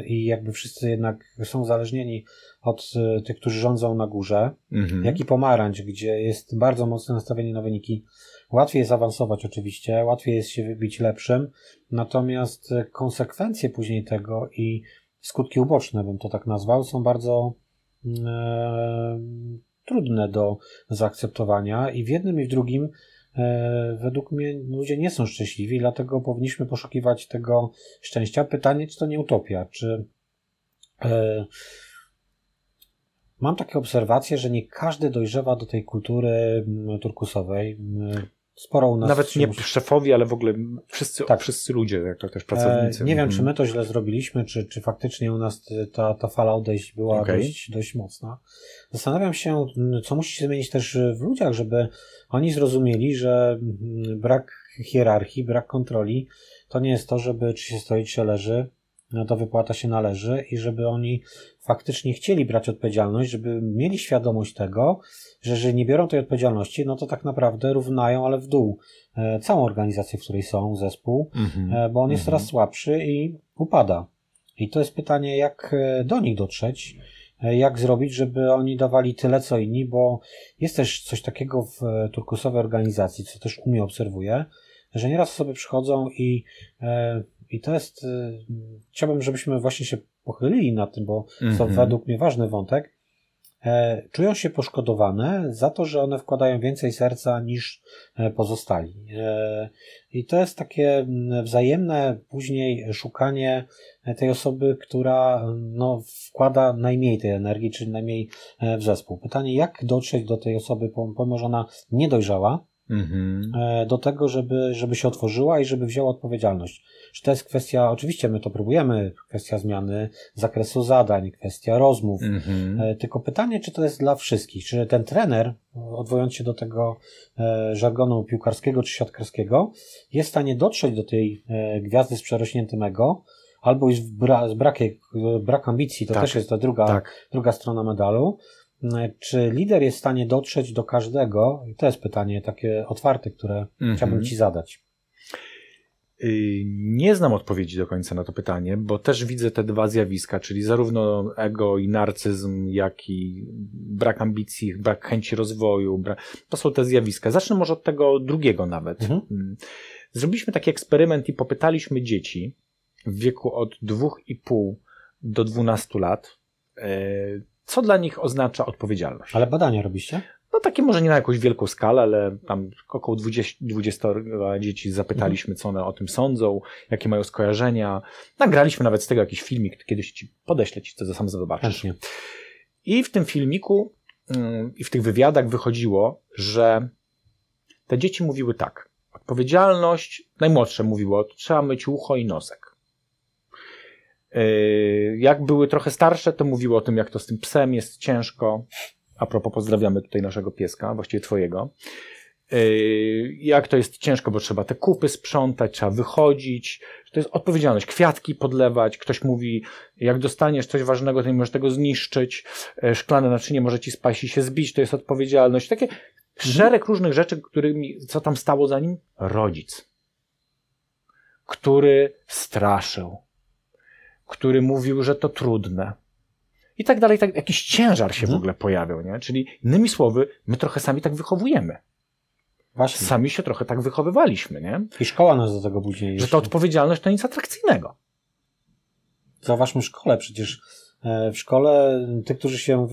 i jakby wszyscy jednak są uzależnieni od e, tych, którzy rządzą na górze, mhm. jak i pomarańcz, gdzie jest bardzo mocne nastawienie na wyniki. Łatwiej jest awansować oczywiście, łatwiej jest się wybić lepszym, natomiast konsekwencje później tego i skutki uboczne, bym to tak nazwał, są bardzo e, trudne do zaakceptowania i w jednym i w drugim e, według mnie ludzie nie są szczęśliwi, dlatego powinniśmy poszukiwać tego szczęścia. Pytanie, czy to nie utopia, czy e, Mam takie obserwacje, że nie każdy dojrzewa do tej kultury mm, turkusowej. Mm, sporo u nas. Nawet nie szefowie, ale w ogóle wszyscy, tak. wszyscy ludzie, jak to też pracownicy. E, nie wiem, czy my to źle zrobiliśmy, czy, czy faktycznie u nas ta, ta fala odejść była okay. dość, dość mocna. Zastanawiam się, mm, co musi się zmienić też w ludziach, żeby oni zrozumieli, że brak hierarchii, brak kontroli to nie jest to, żeby czy się stoi, czy leży, no to wypłata się należy i żeby oni faktycznie chcieli brać odpowiedzialność, żeby mieli świadomość tego, że jeżeli nie biorą tej odpowiedzialności, no to tak naprawdę równają, ale w dół e, całą organizację, w której są, zespół, mm-hmm. bo on jest mm-hmm. coraz słabszy i upada. I to jest pytanie, jak e, do nich dotrzeć, jak zrobić, żeby oni dawali tyle co inni, bo jest też coś takiego w turkusowej organizacji, co też u mnie obserwuję, że nieraz sobie przychodzą i i to jest, y, chciałbym, żebyśmy właśnie się pochylili nad tym, bo mm -hmm. to według mnie ważny wątek. E, czują się poszkodowane za to, że one wkładają więcej serca niż e, pozostali. E, I to jest takie wzajemne później szukanie tej osoby, która no, wkłada najmniej tej energii, czyli najmniej w zespół. Pytanie, jak dotrzeć do tej osoby, pomimo że ona nie mm -hmm. do tego, żeby, żeby się otworzyła i żeby wzięła odpowiedzialność. Czy to jest kwestia, oczywiście my to próbujemy, kwestia zmiany zakresu zadań, kwestia rozmów, mm-hmm. tylko pytanie, czy to jest dla wszystkich, czy ten trener, odwołując się do tego e, żargonu piłkarskiego czy siatkarskiego, jest w stanie dotrzeć do tej e, gwiazdy z przerośniętym ego, albo jest bra- brakiem, brak ambicji, to tak, też jest ta druga, tak. druga strona medalu, czy lider jest w stanie dotrzeć do każdego? I to jest pytanie takie otwarte, które mm-hmm. chciałbym Ci zadać. Y, nie znam odpowiedzi do końca na to pytanie, bo też widzę te dwa zjawiska, czyli zarówno ego i narcyzm, jak i brak ambicji, brak chęci rozwoju. Brak... To są te zjawiska. Zacznę może od tego drugiego nawet. Mhm. Mm. Zrobiliśmy taki eksperyment i popytaliśmy dzieci w wieku od 2,5 do 12 lat, e, co dla nich oznacza odpowiedzialność. Ale badania robiście? No takie może nie na jakąś wielką skalę, ale tam około 20, 20 dzieci zapytaliśmy, co one o tym sądzą, jakie mają skojarzenia. Nagraliśmy nawet z tego jakiś filmik, kiedyś ci podeślę ci, co sam zobaczysz. I w tym filmiku mm, i w tych wywiadach wychodziło, że te dzieci mówiły tak. Odpowiedzialność, najmłodsze mówiło, trzeba myć ucho i nosek. Yy, jak były trochę starsze, to mówiły o tym, jak to z tym psem jest ciężko. A propos, pozdrawiamy tutaj naszego pieska, właściwie twojego. Yy, jak to jest ciężko, bo trzeba te kupy sprzątać, trzeba wychodzić. To jest odpowiedzialność. Kwiatki podlewać. Ktoś mówi, jak dostaniesz coś ważnego, to nie możesz tego zniszczyć. Yy, szklane naczynie może ci spaść i się zbić. To jest odpowiedzialność. Takie szereg różnych rzeczy, którymi, co tam stało za nim? Rodzic. Który straszył. Który mówił, że to trudne i tak dalej, tak, jakiś ciężar się w mhm. ogóle pojawiał, nie? Czyli innymi słowy, my trochę sami tak wychowujemy. Właśnie. Sami się trochę tak wychowywaliśmy, nie? I szkoła nas do tego później. Że ta odpowiedzialność to nic atrakcyjnego. Zauważmy szkole, przecież w szkole ty, którzy się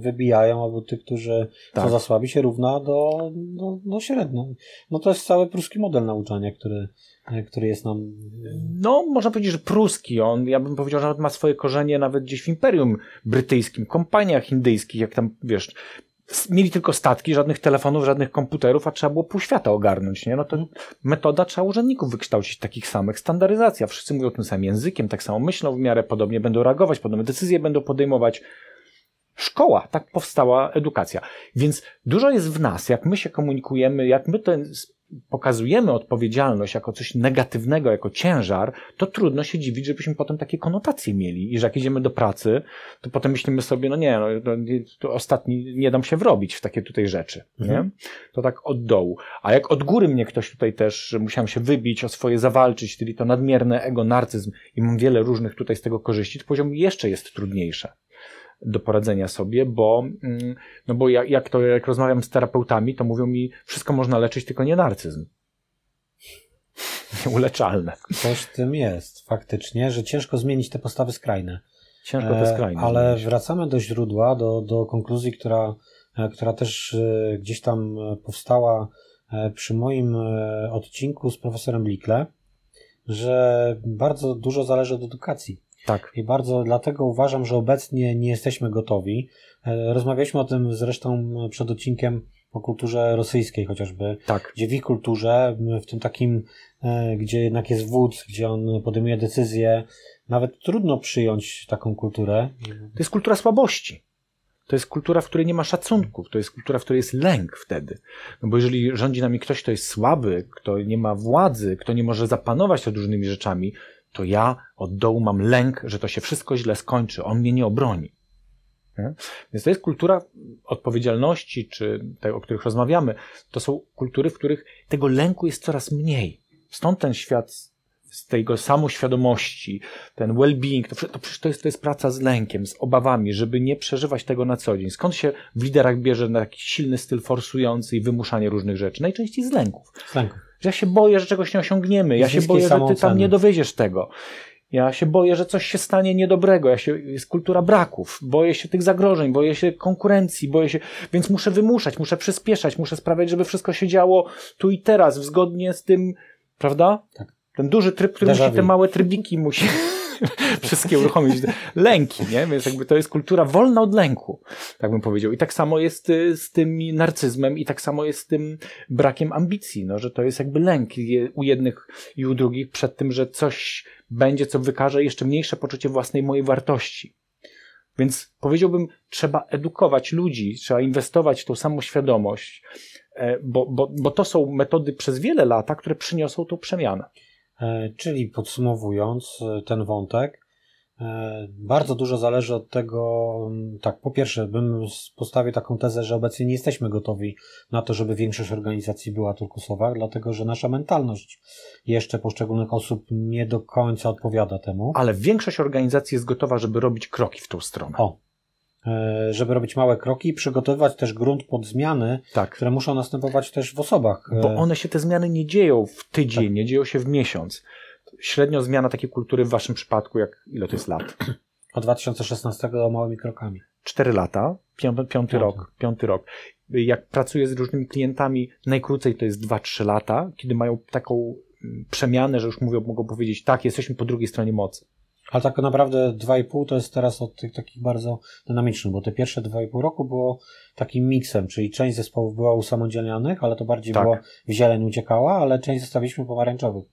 wybijają, albo ty, którzy tak. są za słabi, się równa do, do, do średnio. No to jest cały pruski model nauczania, który, E, który jest nam... No, można powiedzieć, że pruski. On, ja bym powiedział, że nawet ma swoje korzenie nawet gdzieś w Imperium Brytyjskim, kompaniach indyjskich, jak tam, wiesz, mieli tylko statki, żadnych telefonów, żadnych komputerów, a trzeba było pół świata ogarnąć, nie? No to metoda trzeba urzędników wykształcić takich samych. Standaryzacja. Wszyscy mówią tym samym językiem, tak samo myślą w miarę podobnie, będą reagować, podobne decyzje będą podejmować. Szkoła, tak powstała edukacja. Więc dużo jest w nas, jak my się komunikujemy, jak my ten pokazujemy odpowiedzialność jako coś negatywnego, jako ciężar, to trudno się dziwić, żebyśmy potem takie konotacje mieli i że jak idziemy do pracy, to potem myślimy sobie, no nie, no, to, ostatni nie dam się wrobić w takie tutaj rzeczy, mhm. nie? To tak od dołu. A jak od góry mnie ktoś tutaj też, musiałem się wybić, o swoje zawalczyć, czyli to nadmierne ego, narcyzm i mam wiele różnych tutaj z tego korzyści, to poziom jeszcze jest trudniejsze do poradzenia sobie, bo, mm, no bo jak, jak to, jak rozmawiam z terapeutami, to mówią mi, wszystko można leczyć, tylko nie narcyzm. Nieuleczalne. Coś w tym jest, faktycznie, że ciężko zmienić te postawy skrajne. Ciężko te e, skrajne. Ale zmienić. wracamy do źródła, do, do konkluzji, która, e, która też e, gdzieś tam powstała przy moim odcinku z profesorem Blikle, że bardzo dużo zależy od edukacji. Tak. I bardzo dlatego uważam, że obecnie nie jesteśmy gotowi. Rozmawialiśmy o tym zresztą przed odcinkiem o kulturze rosyjskiej chociażby. Tak. Gdzie w ich kulturze, w tym takim, gdzie jednak jest wódz, gdzie on podejmuje decyzje, nawet trudno przyjąć taką kulturę. To jest kultura słabości. To jest kultura, w której nie ma szacunków. To jest kultura, w której jest lęk wtedy. No bo jeżeli rządzi nami ktoś, kto jest słaby, kto nie ma władzy, kto nie może zapanować nad różnymi rzeczami, to ja od dołu mam lęk, że to się wszystko źle skończy. On mnie nie obroni. Nie? Więc to jest kultura odpowiedzialności, czy te, o których rozmawiamy. To są kultury, w których tego lęku jest coraz mniej. Stąd ten świat z tego samoświadomości, ten well-being, to, to, to, jest, to jest praca z lękiem, z obawami, żeby nie przeżywać tego na co dzień. Skąd się w liderach bierze na taki silny styl forsujący i wymuszanie różnych rzeczy? Najczęściej z lęków. Z lęków. Że ja się boję, że czegoś nie osiągniemy, ja się boję, że ty tam nie dowieziesz tego. Ja się boję, że coś się stanie niedobrego. Ja się, jest kultura braków. Boję się tych zagrożeń, boję się konkurencji, boję się, więc muszę wymuszać, muszę przyspieszać, muszę sprawiać, żeby wszystko się działo tu i teraz, zgodnie z tym, prawda? Tak. Ten duży tryb, który musi te małe trybiki musi wszystkie uruchomić. Lęki, nie? Więc jakby to jest kultura wolna od lęku, tak bym powiedział. I tak samo jest y, z tym narcyzmem i tak samo jest z tym brakiem ambicji, no, że to jest jakby lęk u jednych i u drugich przed tym, że coś będzie, co wykaże jeszcze mniejsze poczucie własnej mojej wartości. Więc powiedziałbym, trzeba edukować ludzi, trzeba inwestować w tą samą świadomość, e, bo, bo, bo to są metody przez wiele lat, które przyniosą tą przemianę. E, czyli podsumowując e, ten wątek, e, bardzo dużo zależy od tego, tak, po pierwsze, bym postawił taką tezę, że obecnie nie jesteśmy gotowi na to, żeby większość organizacji była turkusowa, dlatego że nasza mentalność jeszcze poszczególnych osób nie do końca odpowiada temu. Ale większość organizacji jest gotowa, żeby robić kroki w tą stronę. O, żeby robić małe kroki i przygotowywać też grunt pod zmiany, tak. które muszą następować też w osobach. Bo e, one się, te zmiany nie dzieją w tydzień, tak. nie dzieją się w miesiąc. Średnio zmiana takiej kultury w waszym przypadku, jak ile to jest lat? Od 2016 do małymi krokami. Cztery lata, piąty, piąty rok, piąty rok. Jak pracuję z różnymi klientami, najkrócej to jest 2-3 lata, kiedy mają taką mm, przemianę, że już mówią, mogą powiedzieć, tak, jesteśmy po drugiej stronie mocy. Ale tak naprawdę 2,5 to jest teraz od tych takich bardzo dynamicznych, bo te pierwsze 2,5 roku było takim miksem, czyli część zespołów była usamodzielnianych, ale to bardziej tak. było w zieleń uciekała, ale część zostawiliśmy pomarańczowych.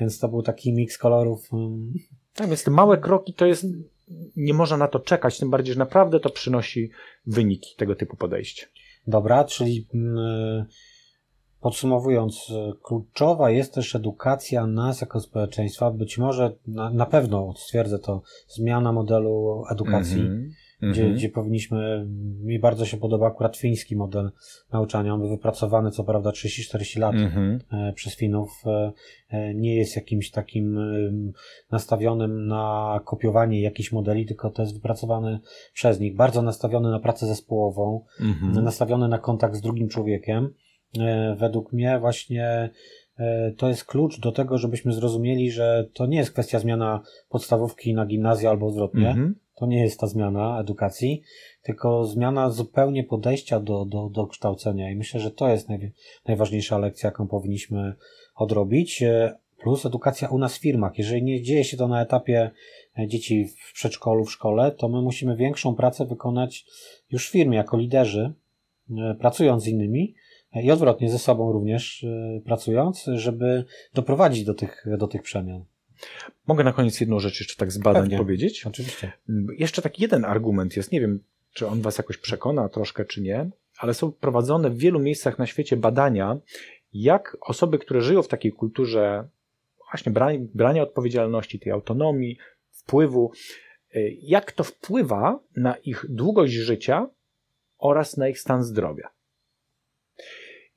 Więc to był taki miks kolorów. Mm. Tak, więc te małe kroki to jest, nie można na to czekać, tym bardziej, że naprawdę to przynosi wyniki tego typu podejścia. Dobra, czyli yy, Podsumowując, e, kluczowa jest też edukacja nas jako społeczeństwa. Być może, na, na pewno stwierdzę to, zmiana modelu edukacji, mm -hmm. gdzie, mm -hmm. gdzie powinniśmy, mi bardzo się podoba akurat fiński model nauczania. On był wypracowany co prawda 30-40 lat mm -hmm. przez Finów. E, nie jest jakimś takim nastawionym na kopiowanie jakichś modeli, tylko to jest wypracowany przez nich. Bardzo nastawiony na pracę zespołową, mhm. nastawiony na kontakt z drugim człowiekiem. E, według mnie właśnie e, to jest klucz do tego, żebyśmy zrozumieli, że to nie jest kwestia zmiana podstawówki na gimnazję albo odwrotnie. -hmm. To nie jest ta zmiana edukacji, tylko zmiana zupełnie podejścia do, do, do kształcenia. I myślę, że to jest naj, najważniejsza lekcja, jaką powinniśmy odrobić. E, plus edukacja u nas w firmach. Jeżeli nie dzieje się to na etapie dzieci w przedszkolu, w szkole, to my musimy większą pracę wykonać już w firmie jako liderzy, pracując z innymi, i odwrotnie ze sobą również y, pracując, żeby doprowadzić do tych, do tych przemian. Mogę na koniec jedną rzecz jeszcze tak z badań Pewnie. powiedzieć? Oczywiście. Jeszcze taki jeden argument jest, nie wiem, czy on was jakoś przekona troszkę, czy nie, ale są prowadzone w wielu miejscach na świecie badania, jak osoby, które żyją w takiej kulturze właśnie brania, odpowiedzialności, tej autonomii, wpływu, y, jak to wpływa na ich długość życia oraz na ich stan zdrowia.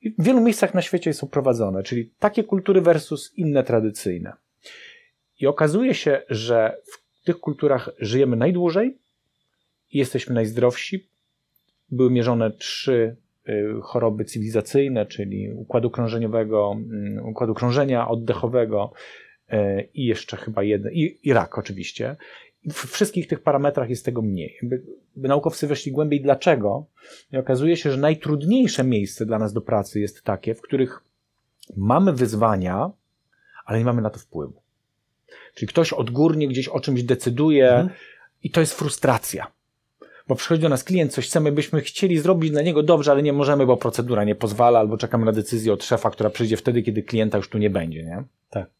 W wielu miejscach na świecie są prowadzone, czyli takie kultury versus inne tradycyjne. I okazuje się, że w tych kulturach żyjemy najdłużej i jesteśmy najzdrowsi. Były mierzone trzy y, choroby cywilizacyjne, czyli układu krążeniowego, mm, układu krążenia oddechowego y, i jeszcze chyba jeden, i, i rak oczywiście w wszystkich tych parametrach jest tego mniej. By, naukowcy weszli głębiej, dlaczego, i okazuje się, że najtrudniejsze miejsce dla nas do pracy jest takie, w których mamy wyzwania, ale nie mamy na to wpływu. Czyli ktoś odgórnie gdzieś o czymś decyduje mhm. i to jest frustracja. Bo przychodzi do nas klient, coś chcemy, byśmy chcieli zrobić dla niego dobrze, ale nie możemy, bo procedura nie pozwala, albo czekamy na decyzję od szefa, która przyjdzie wtedy, kiedy klienta już tu nie będzie, nie? Tak.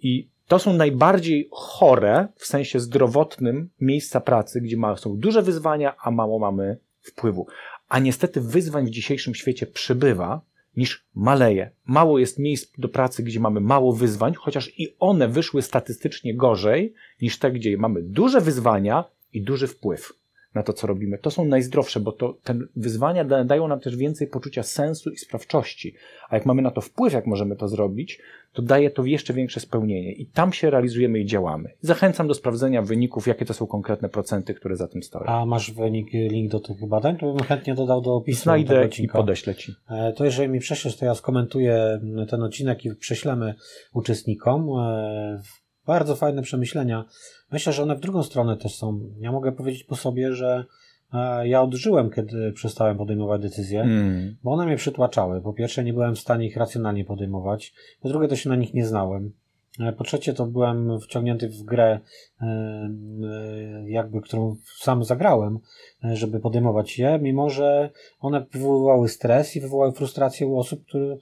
I to są najbardziej chore, w sensie zdrowotnym, miejsca pracy, gdzie są duże wyzwania, a mało mamy wpływu. A niestety wyzwań w dzisiejszym świecie przybywa, niż maleje. Mało jest miejsc do pracy, gdzie mamy mało wyzwań, chociaż i one wyszły statystycznie gorzej niż te, gdzie mamy duże wyzwania i duży wpływ na to, co robimy. To są najzdrowsze, bo to, te wyzwania dają nam też więcej poczucia sensu i sprawczości. A jak mamy na to wpływ, jak możemy to zrobić, to daje to jeszcze większe spełnienie. I tam się realizujemy i działamy. Zachęcam do sprawdzenia wyników, jakie to są konkretne procenty, które za tym stoją. A masz wynik, link do tych badań? To bym chętnie dodał do opisu Znajdę i podeślę Ci. E, to jeżeli mi prześlesz, to ja skomentuję ten odcinek i prześlemy uczestnikom. E, bardzo fajne przemyślenia. Myślę, że one w drugą stronę też są. Ja mogę powiedzieć po sobie, że e, ja odżyłem, kiedy przestałem podejmować decyzje, mm. bo one mnie przytłaczały. Po pierwsze, nie byłem w stanie ich racjonalnie podejmować. Po drugie, to się na nich nie znałem. E, po trzecie, to byłem wciągnięty w grę, e, e, jakby, którą sam zagrałem, żeby podejmować je, mimo że one wywoływały stres i wywołały frustrację u osób, które,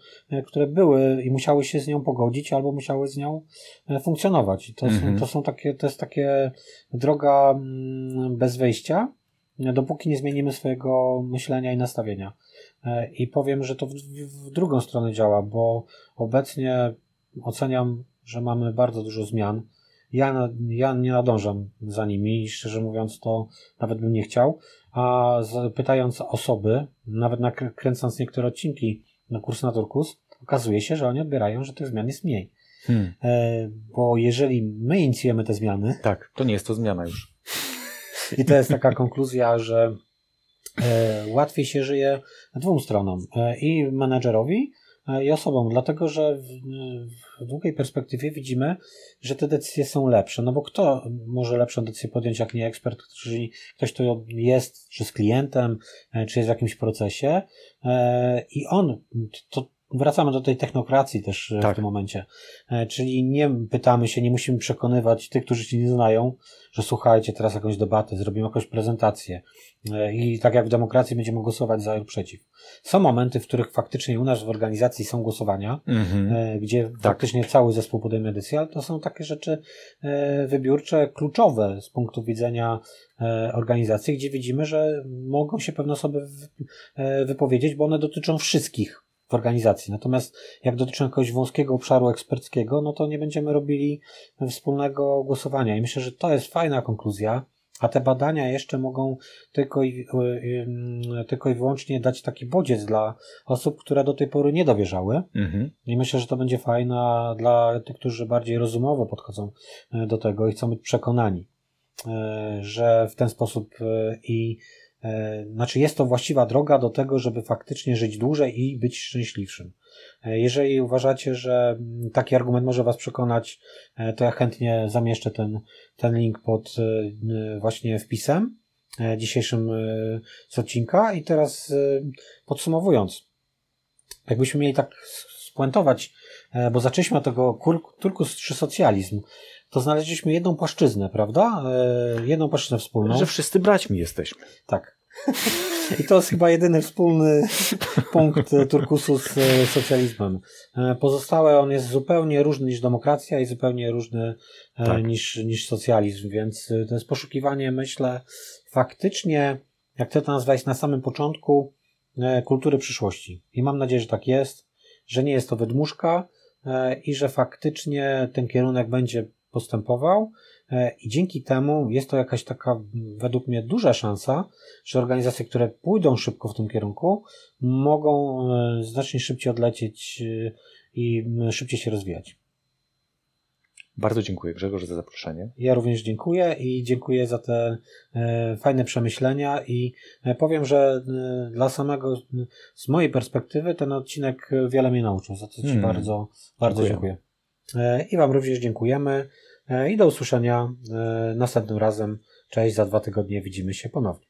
które były i musiały się z nią pogodzić albo musiały z nią funkcjonować. To, mhm. są, to są takie, to jest takie droga mm, bez wejścia, dopóki nie zmienimy swojego myślenia i nastawienia. I powiem, że to w, w drugą stronę działa, bo obecnie oceniam że mamy bardzo dużo zmian. Ja, ja nie nadążam za nimi i szczerze mówiąc to nawet bym nie chciał. A pytając osoby, nawet nakręcąc niektóre odcinki na kurs na Turkus, okazuje się, że oni odbierają, że tych zmian jest mniej. Hmm. E, bo jeżeli my inicjujemy te zmiany. Tak, to nie jest to zmiana już. I to jest taka konkluzja, że e, łatwiej się żyje dwóm stronom. E, I menedżerowi, E, i osobom, dlatego że w, w, długiej perspektywie widzimy, że te decyzje są lepsze. No bo kto może lepszą decyzję podjąć, jak nie ekspert, czyli ktoś, kto jest, czy z klientem, e, czy jest w jakimś procesie e, i on, to, Wracamy do tej technokracji też tak. w tym momencie. Czyli nie pytamy się, nie musimy przekonywać tych, którzy się nie znają, że słuchajcie, teraz jakąś debatę, zrobimy jakąś prezentację. E, I tak jak w demokracji będziemy głosować za lub przeciw. Są momenty, w których faktycznie u nas w organizacji są głosowania, mm-hmm. gdzie tak. faktycznie cały zespół podejmie decyzję, ale to są takie rzeczy e, wybiórcze, kluczowe z punktu widzenia organizacji, gdzie widzimy, że mogą się pewne osoby wypowiedzieć, bo one dotyczą wszystkich w organizacji. Natomiast jak dotyczą jakiegoś wąskiego obszaru eksperckiego, no to nie będziemy robili wspólnego głosowania. I myślę, że to jest fajna konkluzja. A te badania jeszcze mogą tylko i, tylko i wyłącznie dać taki bodziec dla osób, które do tej pory nie dowierzały. Mhm. I myślę, że to będzie fajna dla tych, którzy bardziej rozumowo podchodzą e, do tego i chcą być przekonani, że w ten sposób i znaczy jest to właściwa droga do tego, żeby faktycznie żyć dłużej i być szczęśliwszym. Jeżeli uważacie, że taki argument może Was przekonać, to ja chętnie zamieszczę ten, ten link pod e, właśnie wpisem e, dzisiejszym e, z odcinka. I teraz podsumowując, jakbyśmy mieli tak spuentować, bo zaczęliśmy od tego turkus czy socjalizm, to znaleźliśmy jedną płaszczyznę, prawda? Jedną płaszczyznę wspólną. Że wszyscy braćmi jesteśmy. Tak. I to jest chyba jedyny wspólny punkt turkusu z socjalizmem. Pozostałe on jest zupełnie różny niż demokracja i zupełnie różny tak. niż, niż socjalizm, więc to jest poszukiwanie, myślę, faktycznie, jak ty to nazwałeś na samym początku, kultury przyszłości. I mam nadzieję, że tak jest, że nie jest to wydmuszka i że faktycznie ten kierunek będzie postępował E, I dzięki temu jest to jakaś taka, według mnie, duża szansa, że organizacje, które pójdą szybko w tym kierunku, mogą e, znacznie szybciej odlecieć e, i szybciej się rozwijać. Bardzo dziękuję Grzegorz za zaproszenie. Ja również dziękuję i dziękuję za te fajne przemyślenia i powiem, że dla samego, z mojej perspektywy ten odcinek wiele mnie nauczył, za co Ci hmm. bardzo, bardzo dziękuję. dziękuję. I Wam również dziękujemy. E, I do usłyszenia e, następnym razem. Cześć, za dwa tygodnie widzimy się ponownie.